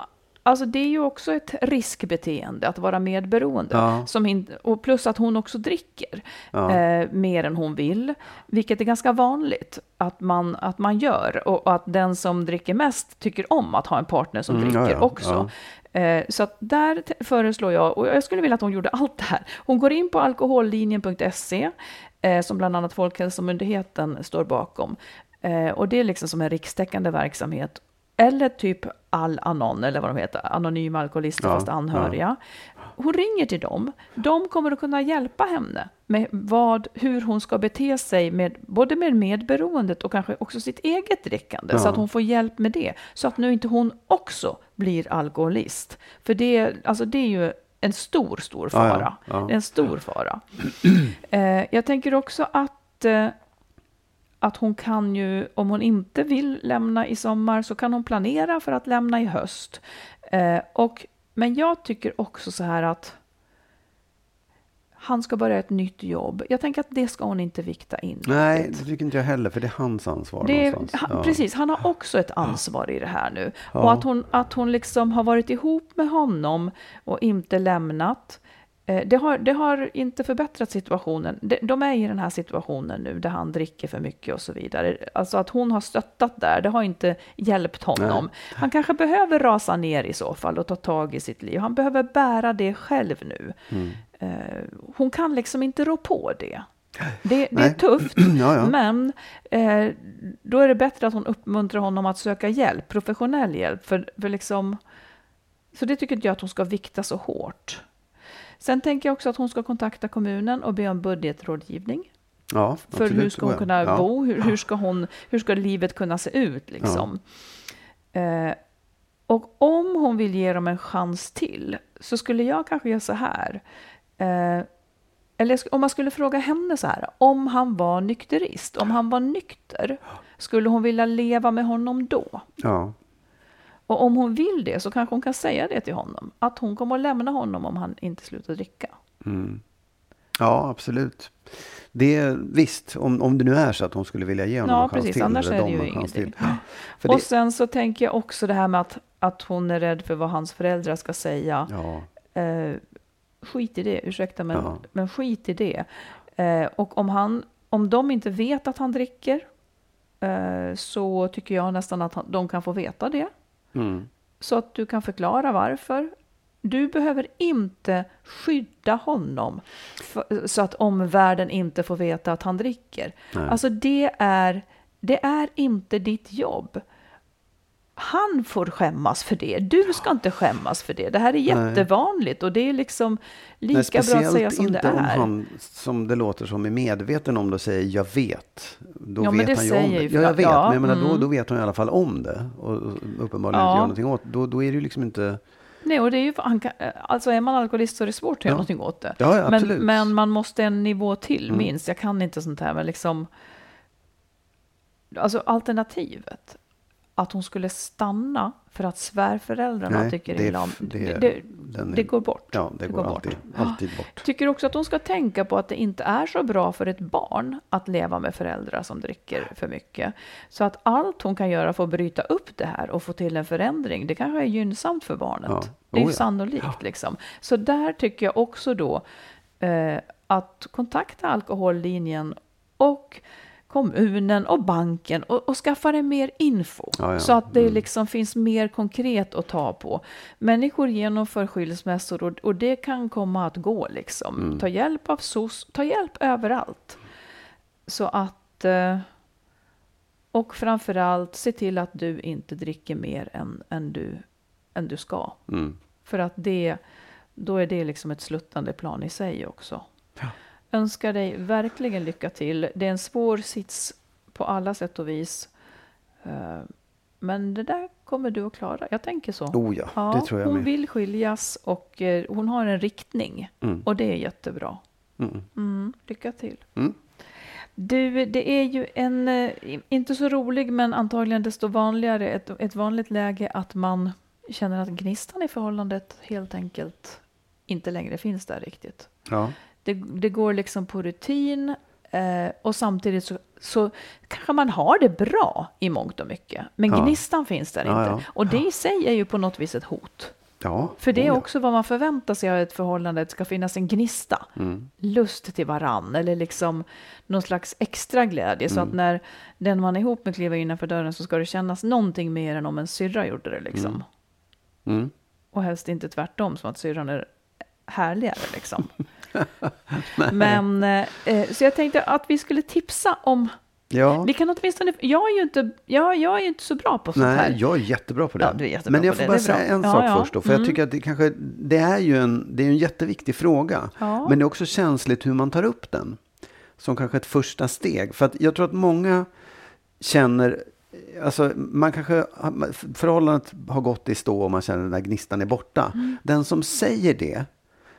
Alltså det är ju också ett riskbeteende att vara medberoende. Ja. Som in, och plus att hon också dricker ja. eh, mer än hon vill. Vilket är ganska vanligt att man, att man gör. Och, och att den som dricker mest tycker om att ha en partner som mm, dricker ja, också. Eh, så att där föreslår jag, och jag skulle vilja att hon gjorde allt det här. Hon går in på alkohollinjen.se eh, som bland annat Folkhälsomyndigheten står bakom. Eh, och det är liksom som en rikstäckande verksamhet eller typ Al-Anon, eller vad de heter, anonyma alkoholister ja, fast anhöriga. Ja. hon ringer till dem. De kommer att kunna hjälpa henne med vad, hur hon ska bete sig med både med medberoendet och kanske också sitt eget drickande. Ja. Så att hon får hjälp med det. Så att nu inte hon också blir alkoholist. För det, alltså det är ju en stor, stor fara. En stor fara. Eh, jag tänker också att, eh, att hon kan ju, om hon inte vill lämna i sommar, så kan hon planera för att lämna i höst. Eh, och, men jag tycker också så här att han ska börja ett nytt jobb. Jag tänker att det ska hon inte vikta in. Nej, det tycker inte jag heller, för det är hans ansvar Det är, han, Ja. Precis, han har också ett ansvar i det här nu. Ja. Och att hon, att hon liksom har varit ihop med honom och inte lämnat. Eh, Det har, det har inte förbättrat situationen. De, de är i den här situationen nu där han dricker för mycket och så vidare. Alltså att hon har stöttat där, det har inte hjälpt honom. Han kanske behöver rasa ner i så fall och ta tag i sitt liv. Han behöver bära det själv nu. Mm. Eh, Hon kan liksom inte rå på det. Det, det är Nej. tufft, Ja, ja. men eh, då är det bättre att hon uppmuntrar honom att söka hjälp, professionell hjälp. För, för liksom, så det tycker inte jag att hon ska vikta så hårt. Sen tänker jag också att hon ska kontakta kommunen och be om budgetrådgivning. Ja, För absolut, hur ska hon kunna ja. bo? Hur, hur, ska hon, hur ska livet kunna se ut? Liksom? Eh, och om hon vill ge dem en chans till så skulle jag kanske göra så här. Eh, eller om man skulle fråga henne så här. Om han var nykterist, om han var nykter, skulle hon vilja leva med honom då? Ja, Och om hon vill det så kanske hon kan säga det till honom. Att hon kommer att lämna honom om han inte slutar dricka. ja, absolut. Det visst, om, om det nu är så att hon skulle vilja ge honom Ja, en chans precis. till. Annars eller är det ju ingenting. och det, sen så tänker jag också det här med att, att hon är rädd för vad hans föräldrar ska säga. ja, Eh, skit i det, ursäkta, men, Ja. men skit i det. Eh, och om, han, om de inte vet att han dricker eh, så tycker jag nästan att han, de kan få veta det. Mm, Så att du kan förklara varför. Du behöver inte skydda honom för, så att omvärlden inte får veta att han dricker. Nej. Alltså det är, det är inte ditt jobb. Han får skämmas för det. Du ska inte skämmas för det. Det här är jättevanligt och det är liksom lika Nej, bra att säga som det inte om är. han, som det låter som, är medveten om det och säger jag vet. Då Ja, men vet det han ju om det. Ja, jag vet, ja, men jag menar, då, mm. då vet hon i alla fall om det. Och och uppenbarligen Ja. inte gör någonting åt Då, då är det ju liksom inte... Nej, och det är ju, han kan, alltså är man alkoholist så är det svårt att göra Ja. någonting åt det. Ja, ja, men. Mm. men man måste en nivå till minst. Jag kan inte sånt här, men liksom... Alltså alternativet, att hon skulle stanna för att svärföräldrarna Nej, tycker det illa om... det Det, det, går bort. Ja, det, går, alltid, alltid bort. Tycker också att hon ska tänka på att det inte är så bra för ett barn att leva med föräldrar som dricker för mycket. Så att allt hon kan göra för att bryta upp det här och få till en förändring, det kanske är gynnsamt för barnet. Ja. Det är Oh ju ja. sannolikt. Liksom. Så där tycker jag också då eh, att kontakta alkohollinjen och kommunen och banken och, och skaffa dig mer info. Ja, Mm. ja. Så att det liksom finns mer konkret att ta på. Människor genomför skilsmässor och, och det kan komma att gå. Liksom. Mm. Ta hjälp av SOS, ta hjälp överallt. Så att... Eh, och framförallt se till att du inte dricker mer än, än, du, än du ska. Mm. För att det, då är det liksom ett sluttande plan i sig också. Önskar dig verkligen lycka till. Det är en svår sits på alla sätt och vis. Eh, Men det där kommer du att klara. Jag tänker så. Oh ja, det tror jag hon med. vill skiljas och eh, hon har en riktning. Mm. Och det är jättebra. Mm. Mm, lycka till. Mm. Du, det är ju en, eh, inte så rolig men antagligen desto vanligare, ett, ett vanligt läge att man känner att gnistan i förhållandet helt enkelt inte längre finns där riktigt. Ja. Det, det går liksom på rutin eh, och samtidigt så, så kanske man har det bra i mångt och mycket. Men Ja. gnistan finns där Ja, inte. ja. Och det i sig är ju på något vis ett hot. ja. För det är också vad man förväntar sig av ett förhållande, att det ska finnas en gnista. Mm. Lust till varann eller liksom någon slags extra glädje. Så Mm. att när den man är ihop med kliver innanför dörren så ska det kännas någonting mer än om en syrra gjorde det liksom. Mm. Och helst inte tvärtom, som att syrran är härligare liksom. Men, eh, så jag tänkte att vi skulle tipsa om Ja. Vi kan åtminstone, jag är ju inte, jag, jag är inte så bra på sånt här. Nej, jag är jättebra på det. Ja, jättebra Men jag får det, bara det säga en Ja, sak ja. först då. För Mm. jag tycker att det kanske, det är ju en, det är en jätteviktig fråga. Men det är också känsligt hur man tar upp den. Som kanske ett första steg. För att jag tror att många känner, alltså man kanske, förhållandet har gått i stå och man känner att den där gnistan är borta. Den som säger det,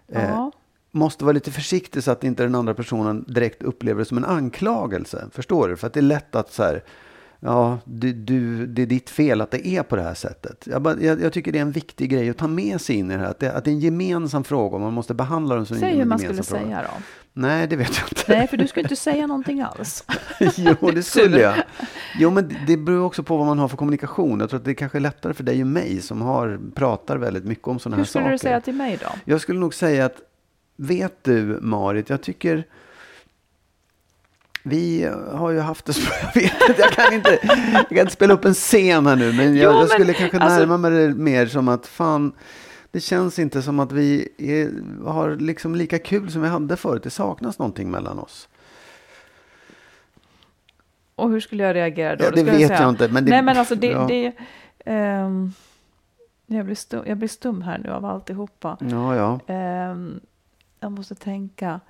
eh, Ja. Måste vara lite försiktig så att inte den andra personen direkt upplever det som en anklagelse. Förstår du? För att det är lätt att så här, ja, du, du, det är ditt fel att det är på det här sättet. Jag, bara, jag, jag tycker det är en viktig grej att ta med sig in i det här. Att det, att det är en gemensam fråga och man måste behandla den som en Säg hur man gemensam skulle fråga. säga då. Nej, det vet jag inte. Nej, för du skulle inte säga någonting alls. jo, det skulle jag. Jo, men det beror också på vad man har för kommunikation. Jag tror att det är kanske är lättare för dig och mig som har, pratar väldigt mycket om sådana här Hur skulle saker. du säga till mig då? Jag skulle nog säga att, vet du Marit, jag tycker vi har ju haft det så, jag vet inte, jag kan inte, jag kan inte spela upp en scen här nu, men jag, Jo, men jag skulle kanske alltså- närma mig det mer som att fan, det känns inte som att vi är, har liksom lika kul som vi hade förut. Det saknas någonting mellan oss. Och hur skulle jag reagera då? Ja, Då det skulle vet säga- jag inte, men det- Nej, men alltså det... ja. det ehm, jag, blir stum, jag blir stum här nu av alltihopa. Ja, ja. Ehm, jag måste tänka.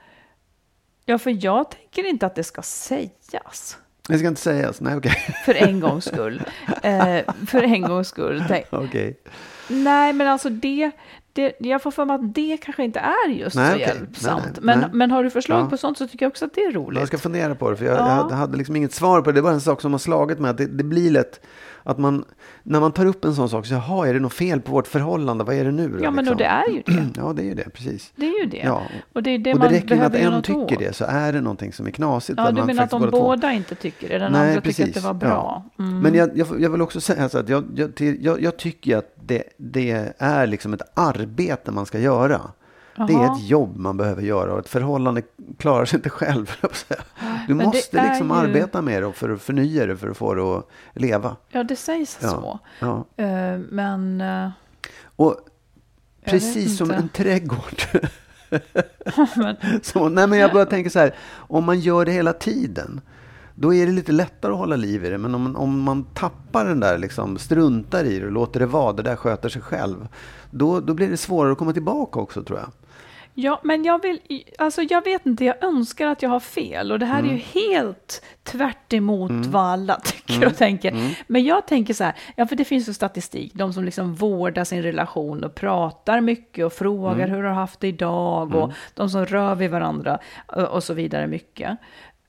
Ja, för jag tänker inte att det ska sägas. Det ska inte sägas. Nej, okej. För en gångs skull. Eh, för en gångs skull. Okej. nej, men alltså det, det... Jag får för mig att det kanske inte är just Nej, så okej. hjälpsamt. Nej, nej, men, nej. men har du förslag Ja. på sånt så tycker jag också att det är roligt. Jag ska fundera på det, för jag, Ja. jag hade, hade liksom inget svar på det. Det var en sak som har slagit mig. Att det, det blir lätt att man, när man tar upp en sån sak, så jaha, är det något fel på vårt förhållande? Vad är det nu då? Ja, men liksom? det är ju det. Ja, det är ju det, precis. Det är ju det. Ja. Och det är det och det man räcker med att en tycker åt. det, så är det någonting som är knasigt. Ja, du menar att de två- båda inte tycker det? Den Nej, andra tycker att precis. det var Ja. bra? Mm. Men jag, jag, jag vill också säga så att jag, jag, jag tycker att det, det är liksom ett arbete man ska göra. Det är ett jobb man behöver göra och ett förhållande klarar sig inte själv. Du Men måste liksom ju- arbeta med det för att förnya det, för att få det att leva. Ja, det sägs Ja. så. Ja. Eh, men... eh, Och precis som en trädgård. men, så, nej men jag bara tänker så här, om man gör det hela tiden, då är det lite lättare att hålla liv i det. Men om, om man tappar den där, liksom, struntar i det och låter det vara, det där sköter sig själv, då, då blir det svårare att komma tillbaka också tror jag. Ja, men jag vill... Alltså, jag vet inte, jag önskar att jag har fel. Och det här är ju Mm. helt tvärt emot vad alla tycker och tänker. Mm. Men jag tänker så här, ja, för det finns ju statistik. De som liksom vårdar sin relation och pratar mycket och frågar Mm. hur du har haft det idag. Och de som rör vid varandra och så vidare mycket.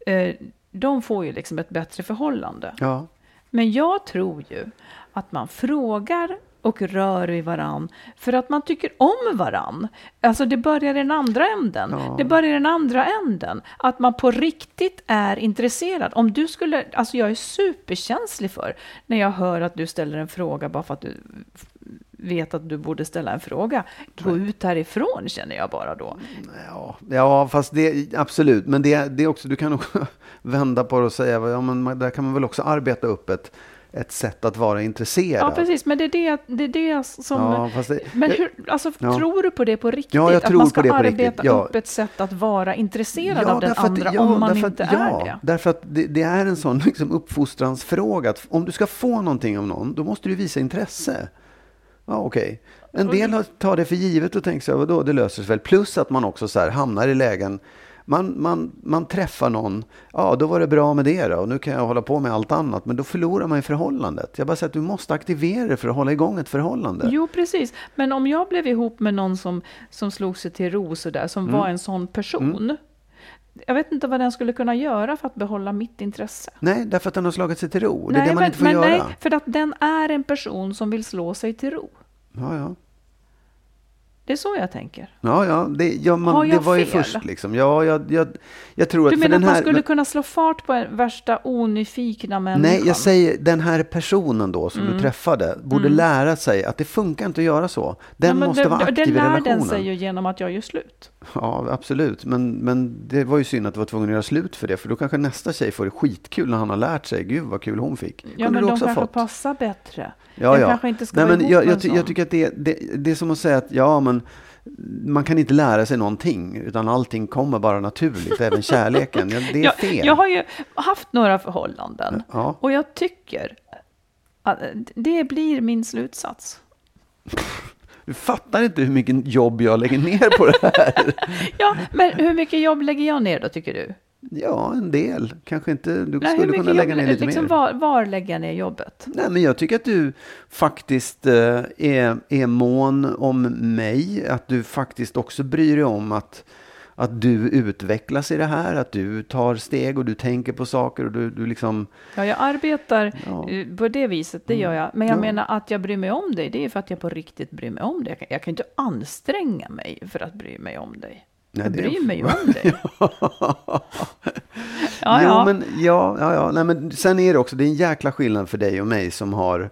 Eh, De får ju liksom ett bättre förhållande. Ja, Men jag tror ju att man frågar och rör vid varann för att man tycker om varann. Alltså det börjar i den andra änden. Ja. Det börjar i den andra änden. Att man på riktigt är intresserad. Om du skulle, alltså jag är superkänslig för när jag hör att du ställer en fråga bara för att du vet att du borde ställa en fråga. Gå ut härifrån känner jag bara då. ja, ja fast det absolut. Men det, det också, du kan också vända på det och säga, ja, men där kan man väl också arbeta upp ett, ett sätt att vara intresserad. Ja, precis. Men det är det, det, är det som... Ja, det- men hur, alltså, Ja. tror du på det på riktigt? Ja, jag att tror man på ska det på arbeta riktigt, ja. upp ett sätt att vara intresserad av den att- andra ja, om man inte att, är det? Därför att det, det är en sån liksom uppfostransfråga. Att om du ska få någonting av någon, då måste du visa intresse. Ja, okej. En del tar det för givet och tänker så här, vadå, det löser sig väl. Plus att man också så här hamnar i lägen, man, man, man träffar någon, ja då var det bra med det då, och nu kan jag hålla på med allt annat, men då förlorar man i förhållandet. Jag bara säger att du måste aktivera det för att hålla igång ett förhållande. Jo, precis. Men om jag blev ihop med någon som, som slog sig till ro så där, som Mm. var en sån person. Jag vet inte vad den skulle kunna göra för att behålla mitt intresse. Nej, därför att den har slagit sig till ro. Det är det man inte får men göra. nej, för att den är en person som vill slå sig till ro. Ja, ja. Det är så jag tänker. Ja, ja, det, ja man, Har det jag var ju fel? först liksom. Ja, jag, jag, jag tror att Du menar den att man här... skulle kunna slå fart på en värsta onyfikna människan? Nej, jag säger den här personen då som du träffade borde lära sig att det funkar inte att göra så. Den Ja, men måste det- vara det- aktiv i Det lär relationen. den sig ju genom att jag gör slut. Ja, absolut. Men, men det var ju synd att du var tvungen att göra slut för det. För då kanske nästa tjej får det skitkul när han har lärt sig. Gud vad kul hon fick. Ja, Kunde men du de kanske fått. passar bättre. Ja, jag ja. kanske inte ska Nej, men jag, jag, jag tycker att det, det, det är som att säga att ja, men man kan inte lära sig någonting, utan allting kommer bara naturligt, även kärleken. Det är jag, fel. jag har ju haft några förhållanden Ja. och jag tycker att det blir min slutsats. Du fattar inte hur mycket jobb jag lägger ner på det här. Ja, men hur mycket jobb lägger jag ner då, tycker du? Ja, en del. Kanske inte. Du Nej, skulle kunna lägga ner lite liksom, mer. Var, var lägger jag ner jobbet? Nej, men jag tycker att du faktiskt eh, är, är mån om mig. Att du faktiskt också bryr dig om att, att du utvecklas i det här. Att du tar steg och du tänker på saker och du, du liksom... Ja, jag arbetar Ja. eh, på det viset, det gör jag. Men jag Ja. menar att jag bryr mig om dig, det är för att jag på riktigt bryr mig om dig. Jag kan, jag kan inte anstränga mig för att bry mig om dig. Nej, jag det bryr mig ju om dig. Ja, jo, ja. men ja, ja, ja. Nej, men sen är det också, det är en jäkla skillnad för dig och mig som har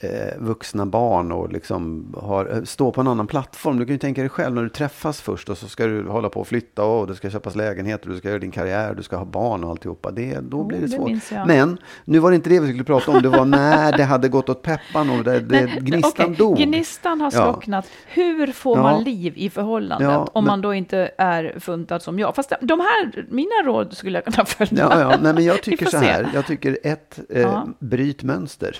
eh, vuxna barn och liksom har, eh, står på en annan plattform. Du kan ju tänka dig själv när du träffas först och så ska du hålla på och flytta och det ska köpas lägenheter, du ska göra din karriär, du ska ha barn och alltihopa. Det, då blir det det svårt. Men nu var det inte det vi skulle prata om, det var när det hade gått åt peppan och det, det, Men, gnistan okej, dog. Gnistan har Ja. slocknat. Hur får Ja. man liv i förhållandet Ja, om men- man då inte är funtad som jag? Fast de här, mina råd skulle jag kunna följa. Ja, ja. Nej, men jag tycker så se. här. Jag tycker ett, eh, Ja. bryt mönster.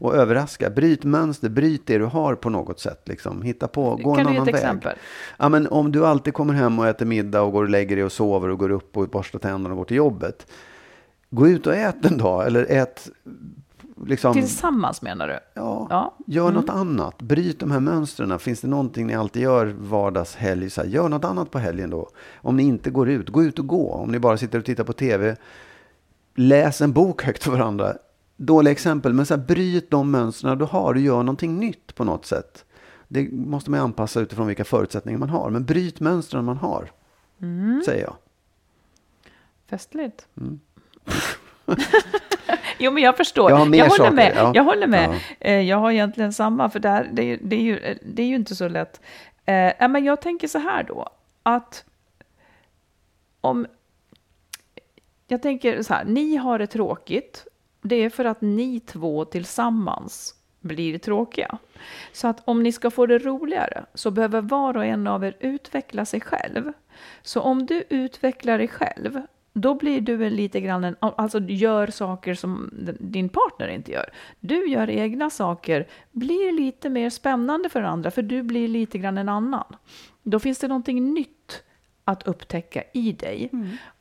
Och överraska. Bryt mönster, bryt det du har på något sätt. Liksom. Hitta på, gå kan en du annan ett väg. exempel? Ja, men om du alltid kommer hem och äter middag och går och lägger dig och sover och går upp och borstar tänderna och går till jobbet. Gå ut och ät en dag. Eller ät liksom, Tillsammans menar du? ja, Ja. gör Mm. något annat. Bryt de här mönstren. Finns det någonting ni alltid gör vardagshelg, så här, gör något annat på helgen då. Om ni inte går ut, gå ut och gå. Om ni bara sitter och tittar på tv, läs en bok högt för varandra. Dåliga exempel, men så här, bryt de mönstren du har och gör någonting nytt på något sätt. Det måste man ju anpassa utifrån vilka förutsättningar man har. Men bryt mönstren man har, Mm. säger jag. Festligt. Mm. jo, men jag förstår. Jag har jag håller saker, med. ja. Jag håller med. Ja. Eh, Jag har egentligen samma, för det, här, det, är, ju- det, är ju, det är ju inte så lätt. Eh, men jag tänker så här då, att om... Jag tänker så här, ni har det tråkigt. Det är för att ni två tillsammans blir tråkiga. Så att om ni ska få det roligare så behöver var och en av er utveckla sig själv. Så om du utvecklar dig själv, då blir du en lite grann en, alltså gör saker som din partner inte gör. Du gör egna saker, blir lite mer spännande för andra, för du blir lite grann en annan. Då finns det någonting nytt att upptäcka i dig.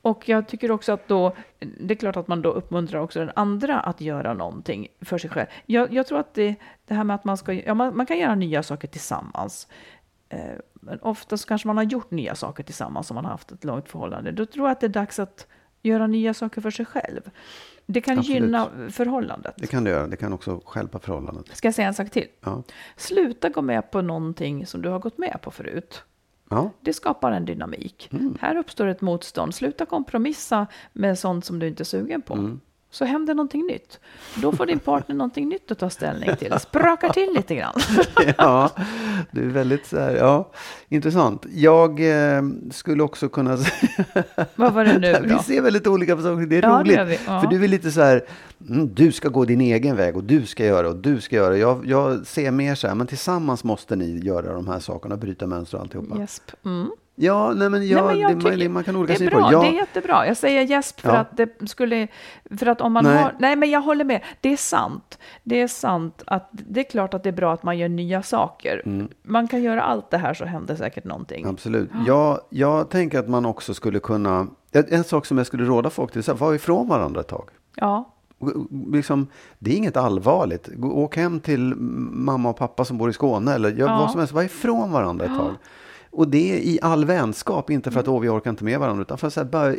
Och jag tycker också att då, det är klart att man då uppmuntrar också den andra att göra någonting för sig själv. Jag, jag tror att det, det här med att man ska, ja, man, man kan göra nya saker tillsammans. Eh, men oftast kanske man har gjort nya saker tillsammans om man har haft ett långt förhållande. Då tror jag att det är dags att göra nya saker för sig själv. Det kan Absolut. gynna förhållandet. Det kan du göra. Det kan också stjälpa förhållandet. Ska jag säga en sak till? Ja. Sluta gå med på någonting som du har gått med på förut. Ja. Det skapar en dynamik. Mm. Här uppstår ett motstånd. Sluta kompromissa med sånt som du inte är sugen på. Mm. Så händer någonting nytt. Då får din partner någonting nytt att ta ställning till. Sprakar till lite grann. ja, det är väldigt så här, ja, intressant. Jag eh, skulle också kunna säga... Vad var det nu Vi då? ser väldigt olika på saker. Det är Ja, det roligt. gör vi. Ja. För du är lite så här, mm, du ska gå din egen väg och du ska göra och du ska göra. Jag, jag ser mer så här, men tillsammans måste ni göra de här sakerna, bryta mönster och alltihopa. Gäsp. Mm. Ja, nej men, ja, Nej, men jag det, man, tycker- det, man kan olika Det är bra, på. Ja, det är jättebra. Jag säger gäsp för Ja. att det skulle... För att om man Nej. har... Nej, men jag håller med. Det är sant. Det är sant att det är klart att det är bra att man gör nya saker. Mm. Man kan göra allt det här så händer säkert någonting. Absolut. Jag, jag tänker att man också skulle kunna... En sak som jag skulle råda folk till, så här, var ifrån varandra ett tag. Ja, Liksom, det är inget allvarligt. Gå- Åk hem till mamma och pappa som bor i Skåne eller gör Ja. vad som helst. Var ifrån varandra ett tag. Och det är i all vänskap, inte för att åh, vi orkar inte med varandra, utan för att så här, bara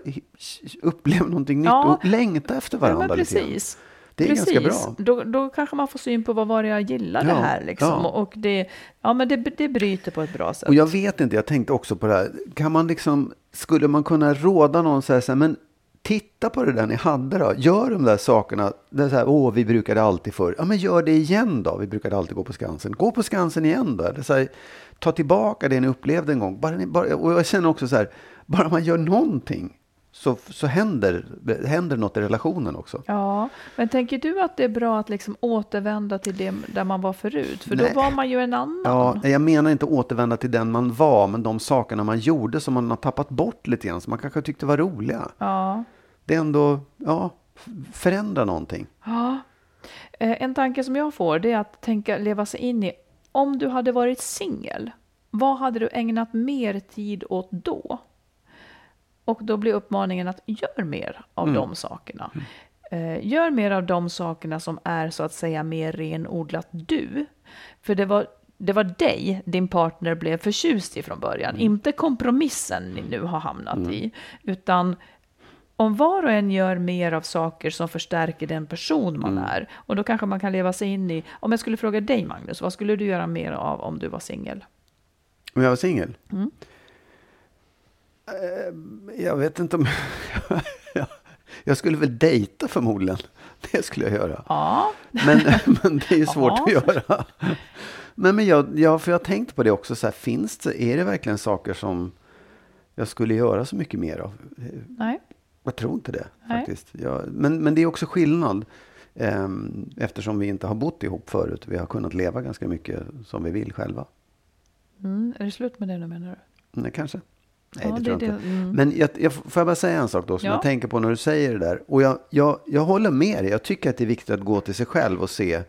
uppleva någonting nytt Ja. och längta efter ja varandra grann. precis. Det är Precis. ganska bra. Då, då kanske man får syn på vad var det jag gillar det Ja, här liksom. ja. Och det, ja, men det, det bryter på ett bra sätt. Och jag vet inte, jag tänkte också på det här. Kan man liksom, skulle man kunna råda någon så här, så här men titta på det där ni hade då. Gör de där sakerna. Det är så här, åh, vi brukade alltid förr. Ja, men gör det igen då. Vi brukade alltid gå på Skansen. Gå på Skansen igen då. Eller så här, ta tillbaka det ni upplevde en gång. Bara ni, bara, och jag känner också så här, bara man gör någonting. så, så händer, händer något i relationen också. Ja, men tänker du att det är bra att liksom återvända till det där man var förut? För Nej. då var man ju en annan. Ja, jag menar inte återvända till den man var, men de sakerna man gjorde som man har tappat bort lite grann, som man kanske tyckte var roliga. ja. Det är ändå, ja, förändra någonting. Ja. Eh, En tanke som jag får det är att tänka, leva sig in i, om du hade varit singel, vad hade du ägnat mer tid åt då? Och då blir uppmaningen att gör mer av Mm. de sakerna. Eh, gör mer av de sakerna som är så att säga mer renodlat du. För det var, det var dig din partner blev förtjust i från början, Mm. inte kompromissen ni nu har hamnat i. Utan om var och en gör mer av saker som förstärker den person man är, och då kanske man kan leva sig in i, om jag skulle fråga dig Magnus, vad skulle du göra mer av om du var singel? Om jag var singel? Mm. Eh, Jag vet inte om... jag skulle väl dejta förmodligen. Det skulle jag göra. Ja, Men, men det är ju svårt Ja. att göra. Men, men jag, ja, för jag har tänkt på det också. Så här, finns det, är det verkligen saker som jag skulle göra så mycket mer av? nej, Jag tror inte det Nej. faktiskt. Jag, men, men det är också skillnad. ehm, eftersom vi inte har bott ihop förut. Vi har kunnat leva ganska mycket som vi vill själva. mm, är det slut med det nu menar du? Nej, kanske. Nej, Ja, det det tror jag är inte. det, mm. Men jag, jag, får jag bara säga en sak då som Ja. jag tänker på när du säger det där. Och jag, jag, jag håller med dig. Jag tycker att det är viktigt att gå till sig själv och se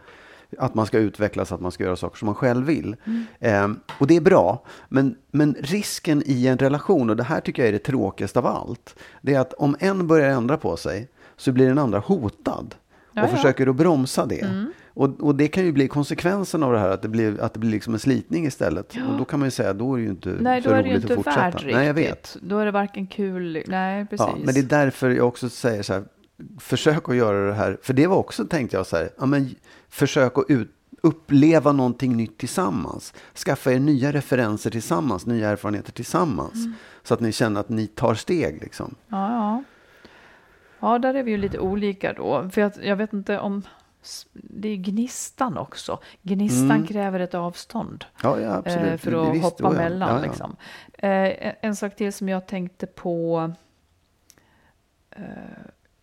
att man ska utvecklas, att man ska göra saker som man själv vill. Mm. Ehm, och det är bra. Men, men risken i en relation, och det här tycker jag är det tråkigaste av allt, det är att om en börjar ändra på sig så blir den andra hotad. Ja, och ja. försöker att bromsa det. Och, och det kan ju bli konsekvensen av det här, att det blir, att det blir liksom en slitning istället. Och då kan man ju säga, då är det ju inte Nej, så då är det ju roligt inte att fortsätta. värt riktigt. Nej, jag vet. Då är det varken kul, nej precis. Ja, men det är därför jag också säger så här, försök att göra det här, för det var också, tänkte jag så här, ja, men försök att ut, uppleva någonting nytt tillsammans. Skaffa er nya referenser tillsammans, nya erfarenheter tillsammans. Mm. Så att ni känner att ni tar steg liksom. Ja, ja. Ja, där är vi ju lite olika då. För jag, jag vet inte om... Det är gnistan också. Gnistan Mm. kräver ett avstånd Ja, ja absolut. eh, för att visst, hoppa oh ja. mellan. Ja. Liksom. Eh, en- en sak till som jag tänkte på.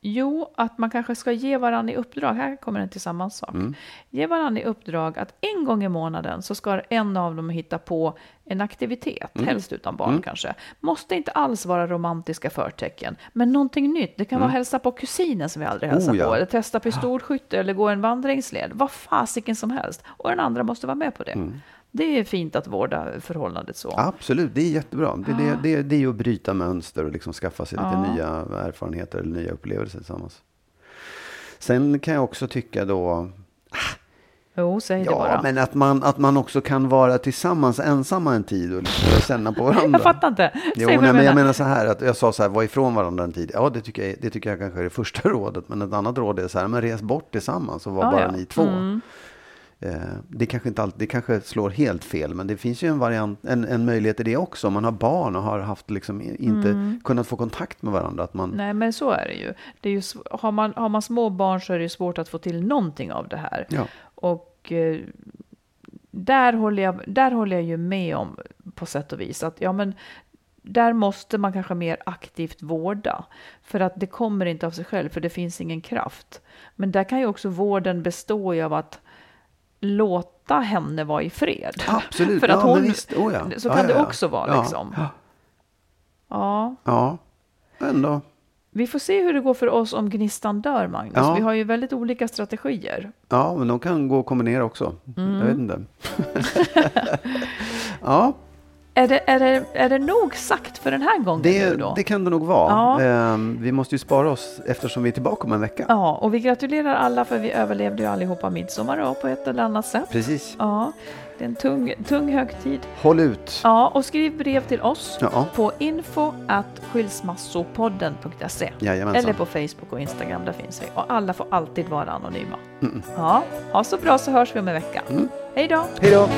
Jo, att man kanske ska ge varandra i uppdrag. Här kommer en till samma sak. Mm. Ge varandra i uppdrag att en gång i månaden så ska en av dem hitta på en aktivitet, Mm. helst utan barn kanske. Måste inte alls vara romantiska förtecken, men någonting nytt. Det kan vara hälsa på kusinen som vi aldrig hälsar Mm. Oh, ja. på, eller testa pistolskytte eller gå en vandringsled. Vad fasiken som helst. Och den andra måste vara med på det. Det är fint att vårda förhållandet så. Absolut, det är jättebra. Det, det, det, det är ju att bryta mönster och liksom skaffa sig lite Ja. nya erfarenheter eller nya upplevelser tillsammans. Sen kan jag också tycka då, Jo, säg det ja, bara. men att man, att man också kan vara tillsammans ensamma en tid och liksom känna på varandra. Jag fattar inte. Säg Jo, nej, men jag menar. så här, att jag sa så här, var ifrån varandra en tid. Ja, det tycker jag, det tycker jag kanske är det första rådet. Men ett annat råd är så här, men res bort tillsammans och var Ja, bara ja. ni två. Mm. Eh, det kanske inte alltid, det kanske slår helt fel, men det finns ju en, variant, en, en möjlighet i det också. Om man har barn och har haft liksom inte kunnat få kontakt med varandra. Att man, Mm. Nej, men så är det ju. Det är ju har, man, har man små barn så är det ju svårt att få till någonting av det här. ja, Och eh, där, håller jag, där håller jag ju med om på sätt och vis att ja, men där måste man kanske mer aktivt vårda. För att det kommer inte av sig själv, för det finns ingen kraft. Men där kan ju också vården bestå av att låta henne vara i fred. absolut. För att ja, hon- visst. Oh, ja. så ja, kan det också vara, liksom. Ja, Ja, ändå. vi får se hur det går för oss om gnistan dör, Magnus. Vi har ju väldigt olika strategier. Ja, men de kan gå att kombinera också. Mm. Jag vet inte. ja, Är det, är, det, är det nog sagt för den här gången det, nu då? det kan det nog vara. Ja. Ehm, vi måste ju spara oss eftersom vi är tillbaka om en vecka. Ja, och vi gratulerar alla för vi överlevde ju allihopa midsommar då, på ett eller annat sätt. Precis. Ja, det är en tung, tung högtid. Håll ut. Ja, och skriv brev till oss Ja, på info at skilsmassopodden.se eller på Facebook och Instagram, där finns vi. Och alla får alltid vara anonyma. Mm. Ja, ha så bra så hörs vi om en vecka. Mm. Hej då! Hej då!